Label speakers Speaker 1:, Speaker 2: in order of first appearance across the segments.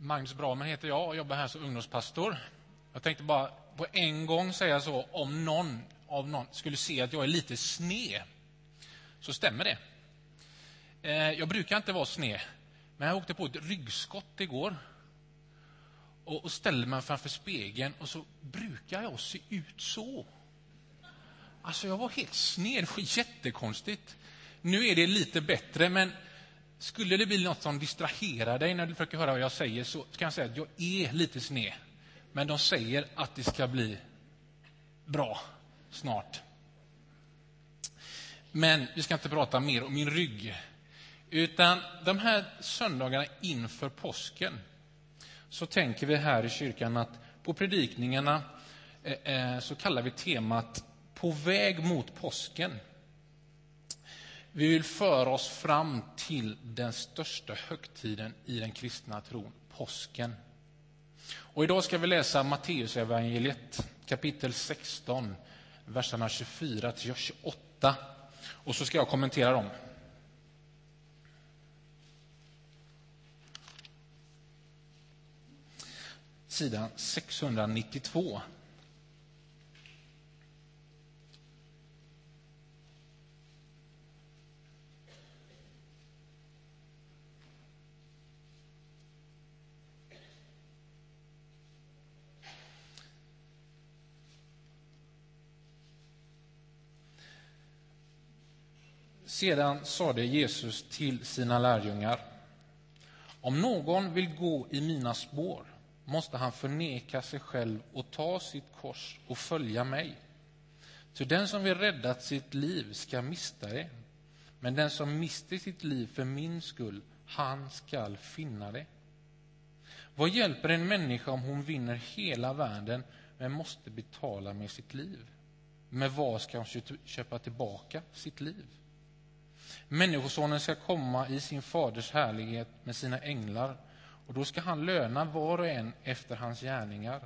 Speaker 1: Magnus Bramen heter jag och jobbar här som ungdomspastor. Jag tänkte bara på en gång säga så, om någon av någon skulle se att jag är lite sned, så stämmer det. Eh, jag brukar inte vara sned, men jag åkte på ett ryggskott igår och ställde mig framför spegeln och så brukar jag se ut så. Alltså, jag var helt sned. Det var jättekonstigt. Nu är det lite bättre, men skulle det bli något som distraherar dig när du försöker höra vad jag säger så kan jag säga att jag är lite sned. Men de säger att det ska bli bra snart. Men vi ska inte prata mer om min rygg. Utan de här söndagarna inför påsken så tänker vi här i kyrkan att på predikningarna eh, eh, så kallar vi temat På väg mot påsken. Vi vill föra oss fram till den största högtiden i den kristna tron, påsken. Och idag ska vi läsa Matteusevangeliet kapitel 16, verserna 24 till 28. Och så ska jag kommentera dem. Sidan 692. Sedan sade Jesus till sina lärjungar. Om någon vill gå i mina spår måste han förneka sig själv och ta sitt kors och följa mig. Ty den som vill rädda sitt liv ska mista det, men den som mister sitt liv för min skull, han skall finna det. Vad hjälper en människa om hon vinner hela världen men måste betala med sitt liv? Med vad ska hon köpa tillbaka sitt liv? Människosonen ska komma i sin faders härlighet med sina änglar och då ska han löna var och en efter hans gärningar.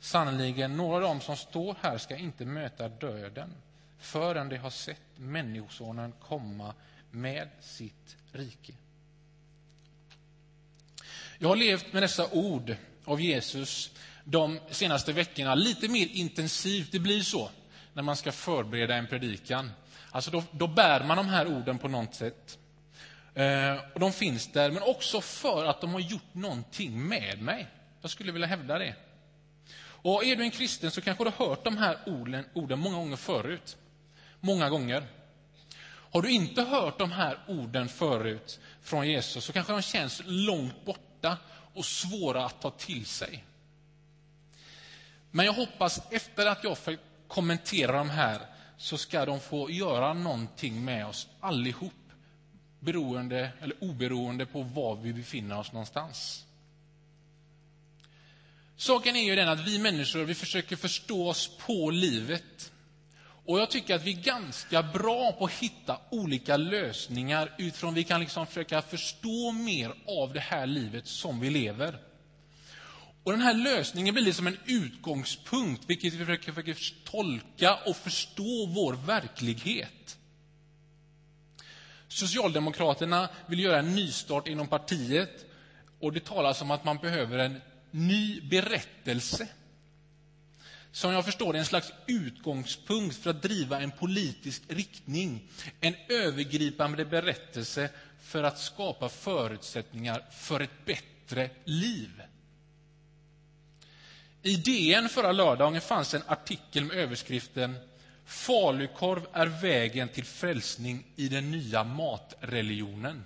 Speaker 1: Sannerligen, några av dem som står här ska inte möta döden förrän de har sett Människosonen komma med sitt rike. Jag har levt med dessa ord av Jesus de senaste veckorna lite mer intensivt. Det blir så när man ska förbereda en predikan. Alltså då, då bär man de här orden på något sätt. Eh, och de finns där, men också för att de har gjort någonting med mig. Jag skulle vilja hävda det. Och är du en kristen så kanske du har hört de här orden, orden många gånger förut. Många gånger. Har du inte hört de här orden förut från Jesus så kanske de känns långt borta och svåra att ta till sig. Men jag hoppas efter att jag kommenterar kommentera de här så ska de få göra någonting med oss allihop beroende, eller oberoende på var vi befinner oss någonstans. Saken är ju den att vi människor vi försöker förstå oss på livet. Och jag tycker att vi är ganska bra på att hitta olika lösningar utifrån vi kan liksom försöka förstå mer av det här livet som vi lever. Och Den här lösningen blir liksom en utgångspunkt, vilket vi försöker, försöker tolka och förstå vår verklighet. Socialdemokraterna vill göra en nystart inom partiet och det talas om att man behöver en ny berättelse. Som jag förstår det en slags utgångspunkt för att driva en politisk riktning. En övergripande berättelse för att skapa förutsättningar för ett bättre liv. I DN förra lördagen fanns en artikel med överskriften Falukorv är vägen till frälsning i den nya matreligionen.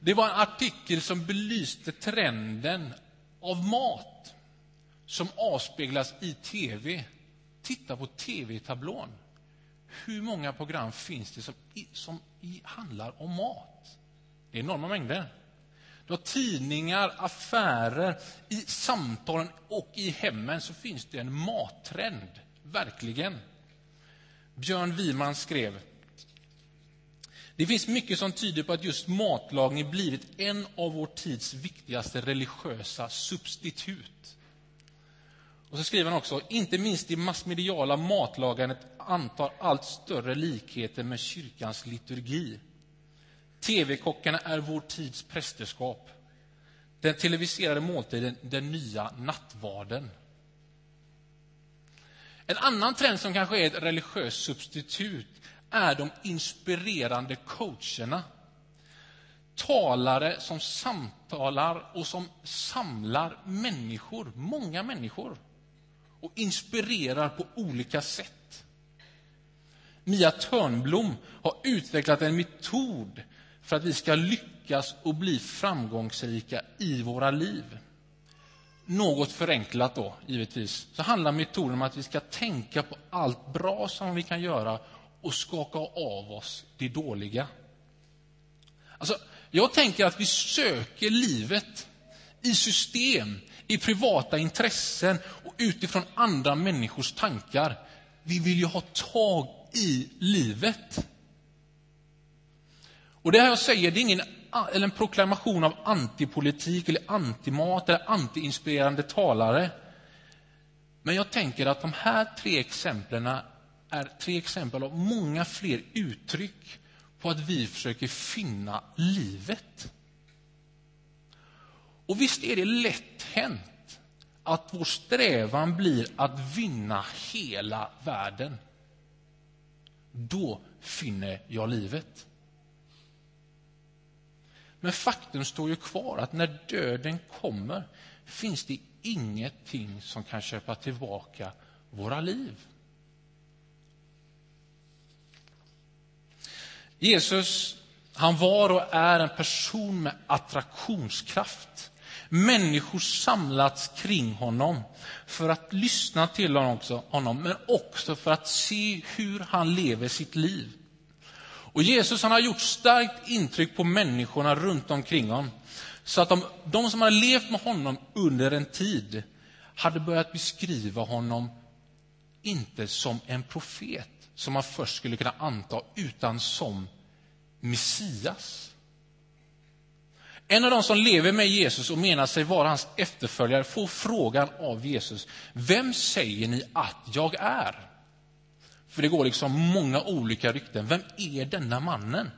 Speaker 1: Det var en artikel som belyste trenden av mat som avspeglas i tv. Titta på tv-tablån. Hur många program finns det som, som handlar om mat? Det är enorma mängder. Du har tidningar, affärer, i samtalen och i hemmen så finns det en mattrend. Verkligen. Björn Wiman skrev det finns mycket som tyder på att just matlagning blivit en av vår tids viktigaste religiösa substitut. Och så skriver han också, inte minst det massmediala matlagandet antar allt större likheter med kyrkans liturgi. TV-kockarna är vår tids prästerskap. Den televiserade måltiden, den nya nattvarden. En annan trend som kanske är ett religiöst substitut är de inspirerande coacherna. Talare som samtalar och som samlar människor, många människor och inspirerar på olika sätt. Mia Törnblom har utvecklat en metod för att vi ska lyckas och bli framgångsrika i våra liv. Något förenklat då, givetvis, så handlar metoden om att vi ska tänka på allt bra som vi kan göra och skaka av oss det dåliga. Alltså, jag tänker att vi söker livet i system, i privata intressen och utifrån andra människors tankar. Vi vill ju ha tag i livet. Och det här jag säger, det är ingen eller en proklamation av antipolitik, eller antimat eller antiinspirerande talare. Men jag tänker att de här tre exemplen är tre exempel av många fler uttryck på att vi försöker finna livet. Och visst är det lätt hänt att vår strävan blir att vinna hela världen. Då finner jag livet. Men faktum står ju kvar att när döden kommer finns det ingenting som kan köpa tillbaka våra liv. Jesus han var och är en person med attraktionskraft. Människor samlats kring honom för att lyssna till honom, men också för att se hur han lever sitt liv. Och Jesus han har gjort starkt intryck på människorna runt omkring honom. Så att de, de som har levt med honom under en tid hade börjat beskriva honom inte som en profet, som man först skulle kunna anta, utan som Messias. En av de som lever med Jesus och menar sig vara hans efterföljare får frågan av Jesus, vem säger ni att jag är? För det går liksom många olika rykten. Vem är denna mannen?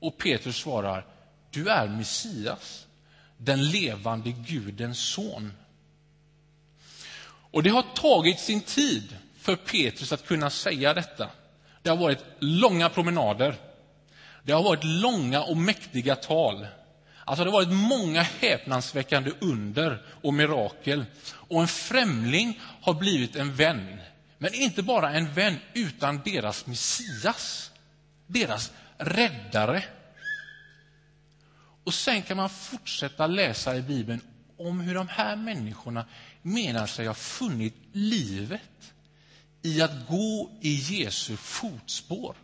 Speaker 1: Och Petrus svarar, du är Messias, den levande Gudens son. Och det har tagit sin tid för Petrus att kunna säga detta. Det har varit långa promenader. Det har varit långa och mäktiga tal. Alltså det har varit många häpnadsväckande under och mirakel. Och en främling har blivit en vän. Men inte bara en vän, utan deras Messias, deras räddare. Och sen kan man fortsätta läsa i Bibeln om hur de här människorna menar sig ha funnit livet i att gå i Jesu fotspår.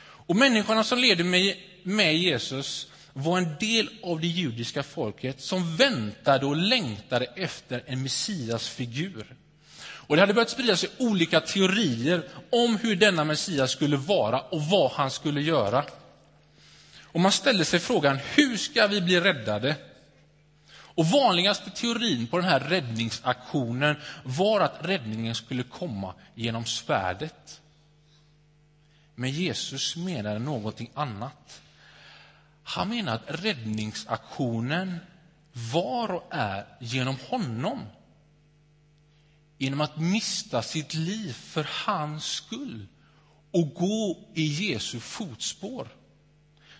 Speaker 1: Och människorna som levde med, med Jesus var en del av det judiska folket som väntade och längtade efter en messiasfigur. Och det hade börjat sprida sig olika teorier om hur denna Messias skulle vara och vad han skulle göra. Och man ställde sig frågan, hur ska vi bli räddade? Och vanligaste teorin på den här räddningsaktionen var att räddningen skulle komma genom svärdet. Men Jesus menade någonting annat. Han menar att räddningsaktionen var och är genom honom. Genom att mista sitt liv för hans skull och gå i Jesu fotspår.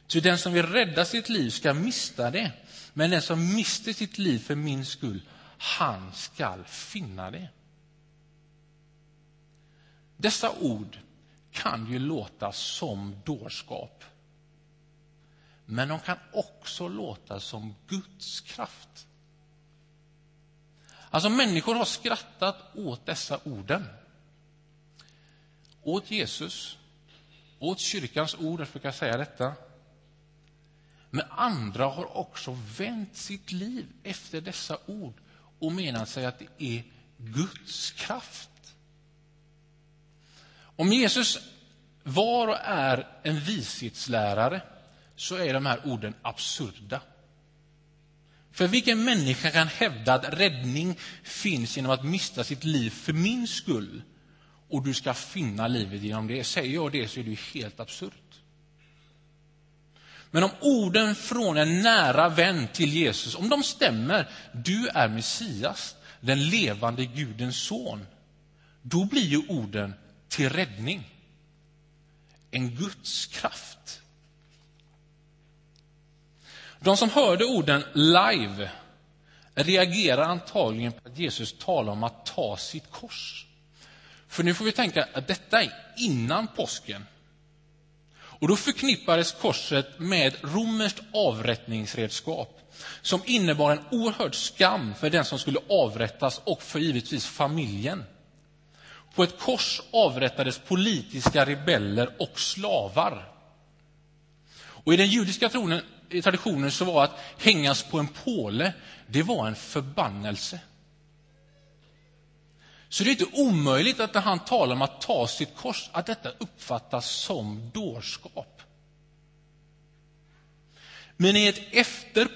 Speaker 1: Ty den som vill rädda sitt liv ska mista det, men den som mister sitt liv för min skull, han skall finna det. Dessa ord kan ju låta som dårskap. Men de kan också låta som Guds kraft. Alltså människor har skrattat åt dessa orden. Åt Jesus, åt kyrkans ord, att försöka säga detta. Men andra har också vänt sitt liv efter dessa ord och menat sig att det är Guds kraft. Om Jesus var och är en vishetslärare så är de här orden absurda. För vilken människa kan hävda att räddning finns genom att mista sitt liv för min skull och du ska finna livet genom det. Säger jag det så är det ju helt absurt. Men om orden från en nära vän till Jesus, om de stämmer, du är Messias, den levande Gudens son, då blir ju orden till räddning. En Guds kraft. De som hörde orden live reagerar antagligen på att Jesus talar om att ta sitt kors. För nu får vi tänka att detta är innan påsken. Och då förknippades korset med romerskt avrättningsredskap som innebar en oerhörd skam för den som skulle avrättas och för givetvis familjen. På ett kors avrättades politiska rebeller och slavar. Och I den judiska tronen, i traditionen så var att hängas på en påle det var en förbannelse. Så det är inte omöjligt att när han talar om att ta sitt kors, att detta uppfattas som dårskap. Men i ett efter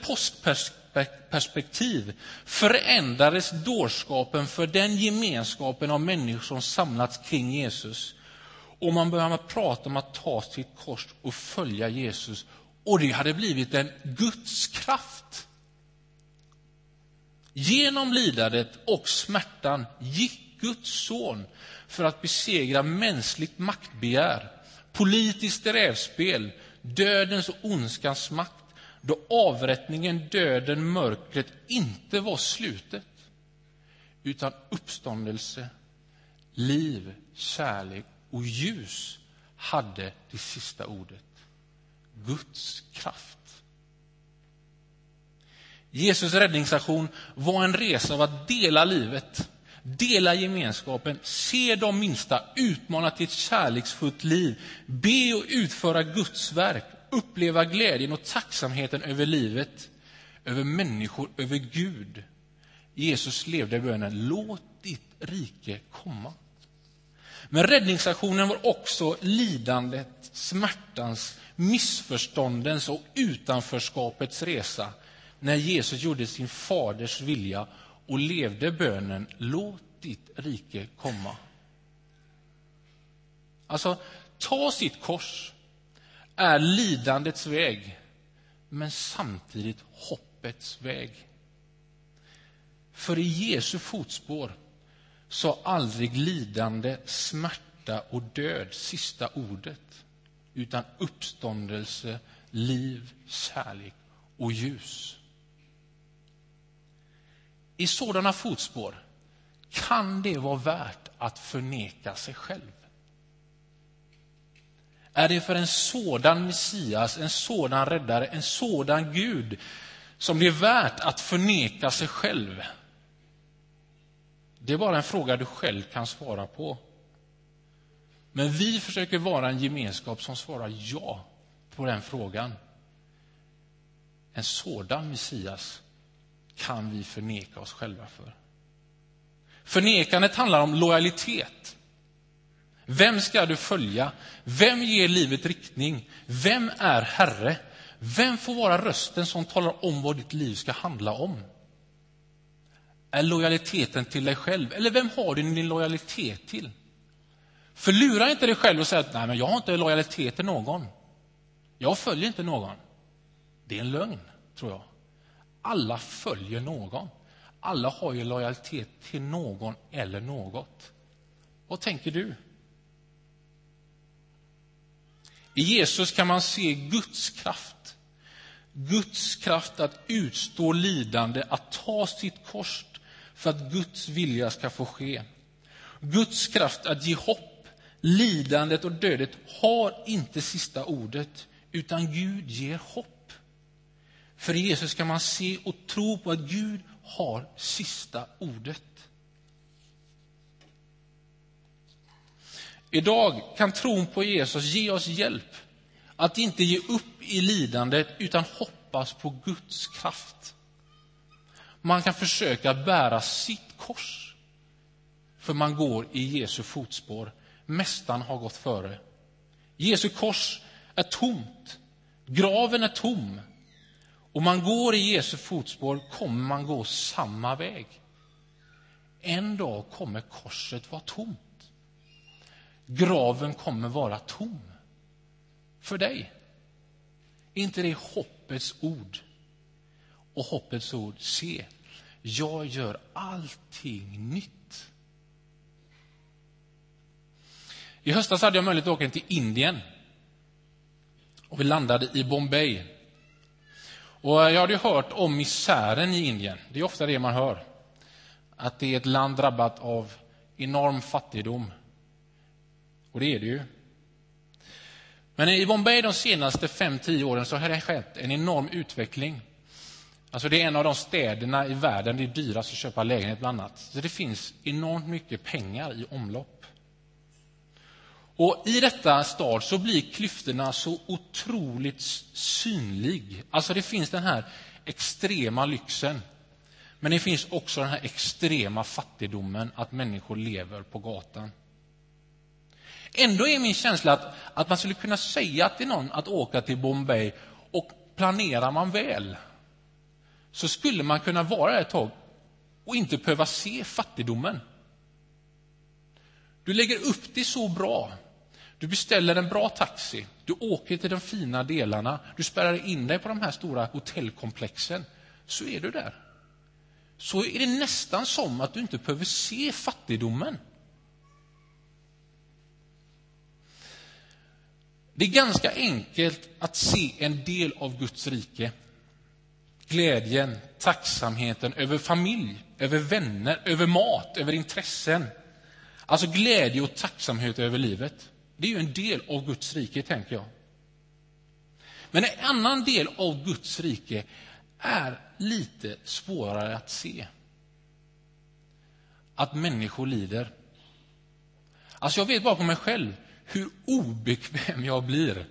Speaker 1: perspektiv förändrades dårskapen för den gemenskapen av människor som samlats kring Jesus. Och man började prata om att ta sitt kors och följa Jesus. Och det hade blivit en Guds kraft. Genom lidandet och smärtan gick Guds son för att besegra mänskligt maktbegär, politiskt rävspel, dödens och ondskans makt, då avrättningen, döden, mörkret inte var slutet, utan uppståndelse, liv, kärlek och ljus hade det sista ordet. Guds kraft. Jesus räddningsaktion var en resa av att dela livet, dela gemenskapen, se de minsta, utmana till ett kärleksfullt liv, be och utföra Guds verk, uppleva glädjen och tacksamheten över livet, över människor, över Gud. Jesus levde bönen, låt ditt rike komma. Men räddningsaktionen var också lidandet, smärtans, missförståndens och utanförskapets resa när Jesus gjorde sin faders vilja och levde bönen låt ditt rike komma. Alltså, ta sitt kors är lidandets väg, men samtidigt hoppets väg. För i Jesu fotspår sa aldrig lidande, smärta och död sista ordet, utan uppståndelse, liv, kärlek och ljus. I sådana fotspår kan det vara värt att förneka sig själv. Är det för en sådan Messias, en sådan räddare, en sådan Gud som det är värt att förneka sig själv? Det är bara en fråga du själv kan svara på. Men vi försöker vara en gemenskap som svarar ja på den frågan. En sådan Messias kan vi förneka oss själva för. Förnekandet handlar om lojalitet. Vem ska du följa? Vem ger livet riktning? Vem är Herre? Vem får vara rösten som talar om vad ditt liv ska handla om? Är lojaliteten till dig själv? Eller vem har du din lojalitet till? För lura inte dig själv och säg att Nej, men jag har inte lojalitet till någon. Jag följer inte någon. Det är en lögn, tror jag. Alla följer någon. Alla har ju lojalitet till någon eller något. Vad tänker du? I Jesus kan man se Guds kraft. Guds kraft att utstå lidande, att ta sitt kors för att Guds vilja ska få ske. Guds kraft att ge hopp. Lidandet och dödet har inte sista ordet, utan Gud ger hopp. För i Jesus kan man se och tro på att Gud har sista ordet. Idag kan tron på Jesus ge oss hjälp att inte ge upp i lidandet utan hoppas på Guds kraft. Man kan försöka bära sitt kors, för man går i Jesu fotspår. Mästaren har gått före. Jesu kors är tomt. Graven är tom. Om man går i Jesu fotspår kommer man gå samma väg. En dag kommer korset vara tomt. Graven kommer vara tom för dig. Är inte det hoppets ord? Och hoppets ord, se, jag gör allting nytt. I höstas hade jag möjlighet att åka till Indien. Och vi landade i Bombay. Och jag hade hört om misären i Indien. Det är ofta det man hör. Att det är ett land drabbat av enorm fattigdom. Och det är det ju. Men i Bombay de senaste 5-10 åren så har det skett en enorm utveckling. Alltså det är en av de städerna i världen det är dyrast att köpa lägenhet bland annat. Så det finns enormt mycket pengar i omlopp. Och I detta stad så blir klyftorna så otroligt synlig. Alltså det finns den här extrema lyxen. Men det finns också den här extrema fattigdomen, att människor lever på gatan. Ändå är min känsla att, att man skulle kunna säga till någon att åka till Bombay och planerar man väl så skulle man kunna vara där ett tag och inte behöva se fattigdomen. Du lägger upp det så bra. Du beställer en bra taxi, du åker till de fina delarna, du spärrar in dig på de här stora hotellkomplexen, så är du där. Så är det nästan som att du inte behöver se fattigdomen. Det är ganska enkelt att se en del av Guds rike. Glädjen, tacksamheten över familj, över vänner, över mat, över intressen. Alltså glädje och tacksamhet över livet. Det är ju en del av Guds rike, tänker jag. Men en annan del av Guds rike är lite svårare att se. Att människor lider. Alltså jag vet bakom mig själv hur obekväm jag blir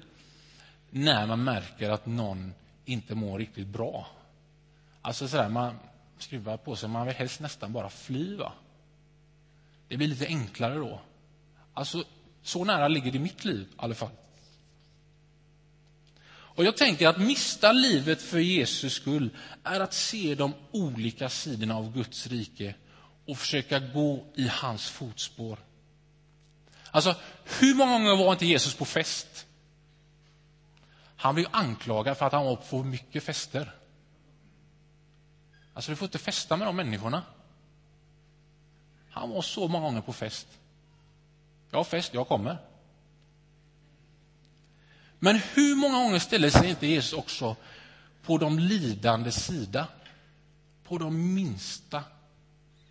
Speaker 1: när man märker att någon inte mår riktigt bra. Alltså sådär, man skruvar på sig, man vill helst nästan bara fly. Va? Det blir lite enklare då. Alltså, så nära ligger det i mitt liv i alla fall. Och jag tänker att mista livet för Jesus skull är att se de olika sidorna av Guds rike och försöka gå i hans fotspår. Alltså, hur många gånger var inte Jesus på fest? Han blev anklagad för att han var på för mycket fester. Alltså, du får inte festa med de människorna. Han var så många gånger på fest. Jag har fest, jag kommer. Men hur många gånger ställer sig inte Jesus också på de lidande sida? På de minsta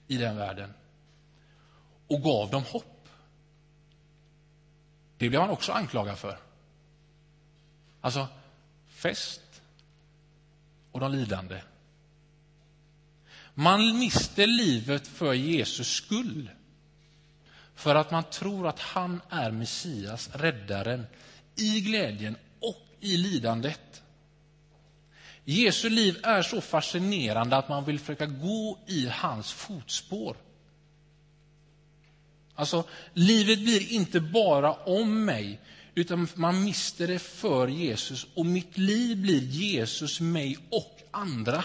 Speaker 1: i den världen. Och gav dem hopp. Det blev han också anklagad för. Alltså, fest och de lidande. Man mister livet för Jesus skull. För att man tror att han är Messias, räddaren, i glädjen och i lidandet. Jesu liv är så fascinerande att man vill försöka gå i hans fotspår. Alltså, livet blir inte bara om mig, utan man mister det för Jesus. Och mitt liv blir Jesus, mig och andra.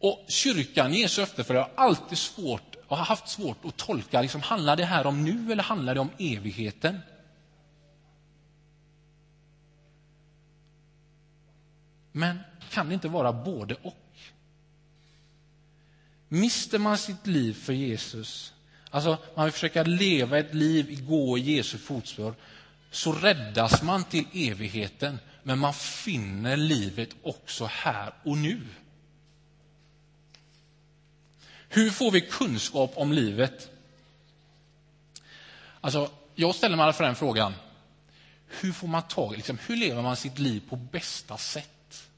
Speaker 1: Och kyrkan, Jesu efterföljare, har alltid svårt och har haft svårt att tolka, liksom, handlar det här om nu eller handlar det om evigheten? Men kan det inte vara både och? Mister man sitt liv för Jesus, alltså man vill försöka leva ett liv, gå i Jesu fotspår, så räddas man till evigheten, men man finner livet också här och nu. Hur får vi kunskap om livet? Alltså, jag ställer mig för den frågan. Hur får man tag liksom, hur lever man sitt liv på bästa sätt?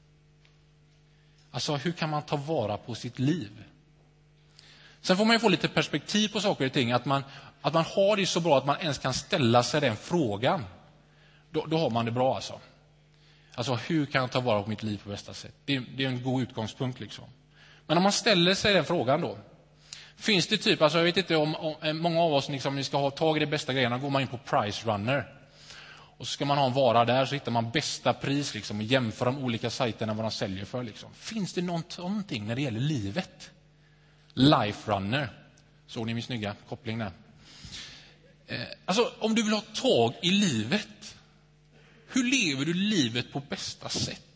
Speaker 1: Alltså, hur kan man ta vara på sitt liv? Sen får man få lite perspektiv på saker och ting, att man, att man har det så bra att man ens kan ställa sig den frågan. Då, då har man det bra alltså. Alltså, hur kan jag ta vara på mitt liv på bästa sätt? Det, det är en god utgångspunkt. liksom. Men om man ställer sig den frågan då. Finns det typ, alltså jag vet inte om, om eh, många av oss liksom, ni ska ha tag i de bästa grejerna, går man in på Price Runner. Och så ska man ha en vara där, så hittar man bästa pris liksom, och jämför de olika sajterna vad de säljer för. Liksom. Finns det någonting när det gäller livet? Life Runner. Såg ni min snygga koppling där? Eh, alltså, om du vill ha tag i livet, hur lever du livet på bästa sätt?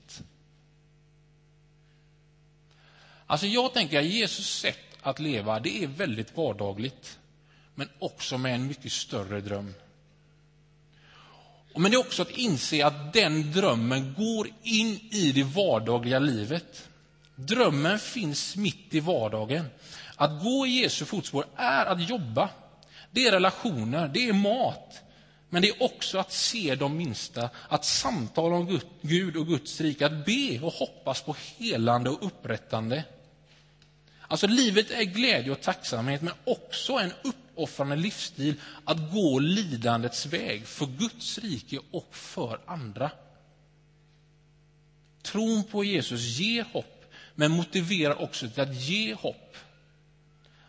Speaker 1: Alltså, jag tänker att Jesus sätt att leva, det är väldigt vardagligt, men också med en mycket större dröm. Men det är också att inse att den drömmen går in i det vardagliga livet. Drömmen finns mitt i vardagen. Att gå i Jesu fotspår är att jobba. Det är relationer, det är mat. Men det är också att se de minsta, att samtala om Gud och Guds rike, att be och hoppas på helande och upprättande. Alltså livet är glädje och tacksamhet, men också en uppoffrande livsstil att gå lidandets väg för Guds rike och för andra. Tron på Jesus ger hopp, men motiverar också till att ge hopp.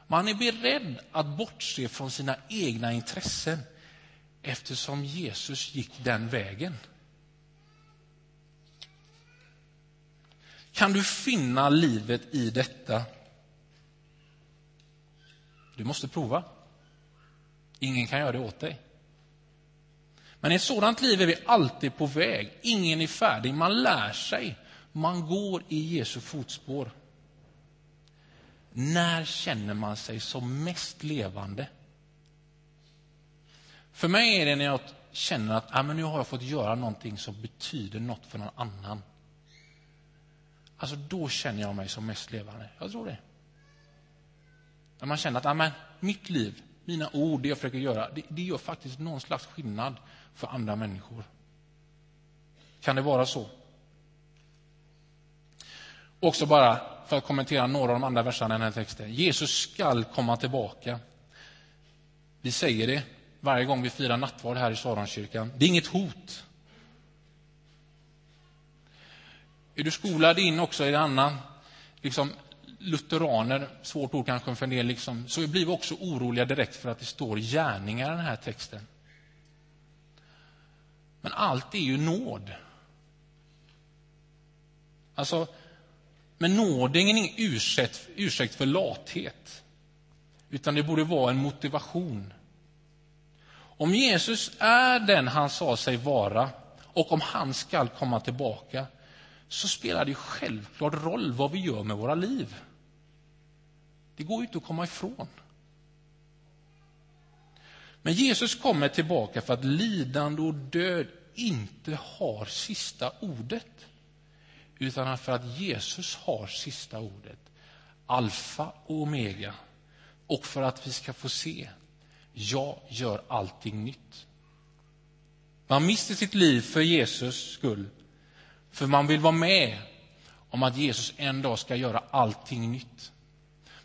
Speaker 1: Man är beredd att bortse från sina egna intressen eftersom Jesus gick den vägen. Kan du finna livet i detta? Du måste prova. Ingen kan göra det åt dig. Men i ett sådant liv är vi alltid på väg. Ingen är färdig. Man lär sig. Man går i Jesu fotspår. När känner man sig som mest levande? För mig är det när jag känner att ah, men nu har jag fått göra någonting som betyder något för någon annan. Alltså då känner jag mig som mest levande. Jag tror det. När man känner att amen, mitt liv, mina ord, det jag försöker göra, det, det gör faktiskt någon slags skillnad för andra människor. Kan det vara så? Också bara för att kommentera några av de andra verserna i den här texten. Jesus skall komma tillbaka. Vi säger det varje gång vi firar nattvard här i Saronkyrkan. Det är inget hot. Är du skolad in också i det andra, liksom lutheraner, svårt ord kanske för en del, liksom, så blir vi också oroliga direkt för att det står gärningar i den här texten. Men allt är ju nåd. Alltså, men nåd är ingen ursäkt, ursäkt för lathet, utan det borde vara en motivation. Om Jesus är den han sa sig vara och om han skall komma tillbaka så spelar det självklart roll vad vi gör med våra liv. Det går ju inte att komma ifrån. Men Jesus kommer tillbaka för att lidande och död inte har sista ordet utan för att Jesus har sista ordet. Alfa och omega. Och för att vi ska få se, jag gör allting nytt. Man mister sitt liv för Jesus skull, för man vill vara med om att Jesus en dag ska göra allting nytt.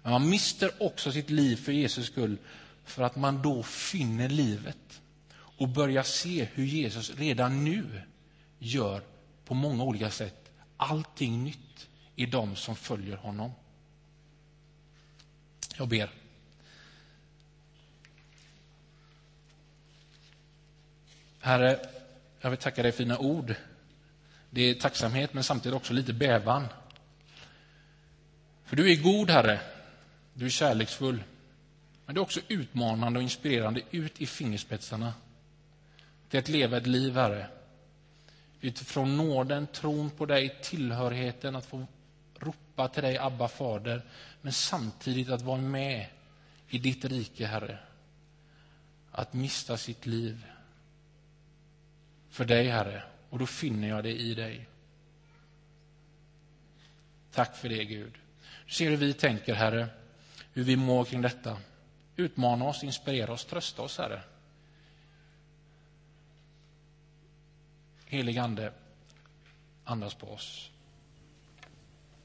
Speaker 1: Men man mister också sitt liv för Jesus skull, för att man då finner livet och börjar se hur Jesus redan nu gör på många olika sätt allting nytt i dem som följer honom. Jag ber. Herre, jag vill tacka dig för dina ord. Det är tacksamhet, men samtidigt också lite bävan. För du är god, Herre. Du är kärleksfull. Men du är också utmanande och inspirerande ut i fingerspetsarna till att leva ett liv, Herre, utifrån nåden, tron på dig, tillhörigheten, att få ropa till dig, Abba fader, men samtidigt att vara med i ditt rike, Herre. Att mista sitt liv för dig, Herre, och då finner jag det i dig. Tack för det, Gud. Du ser hur vi tänker, Herre, hur vi mår kring detta. Utmana oss, inspirera oss, trösta oss, Herre. Helig Ande, andas på oss.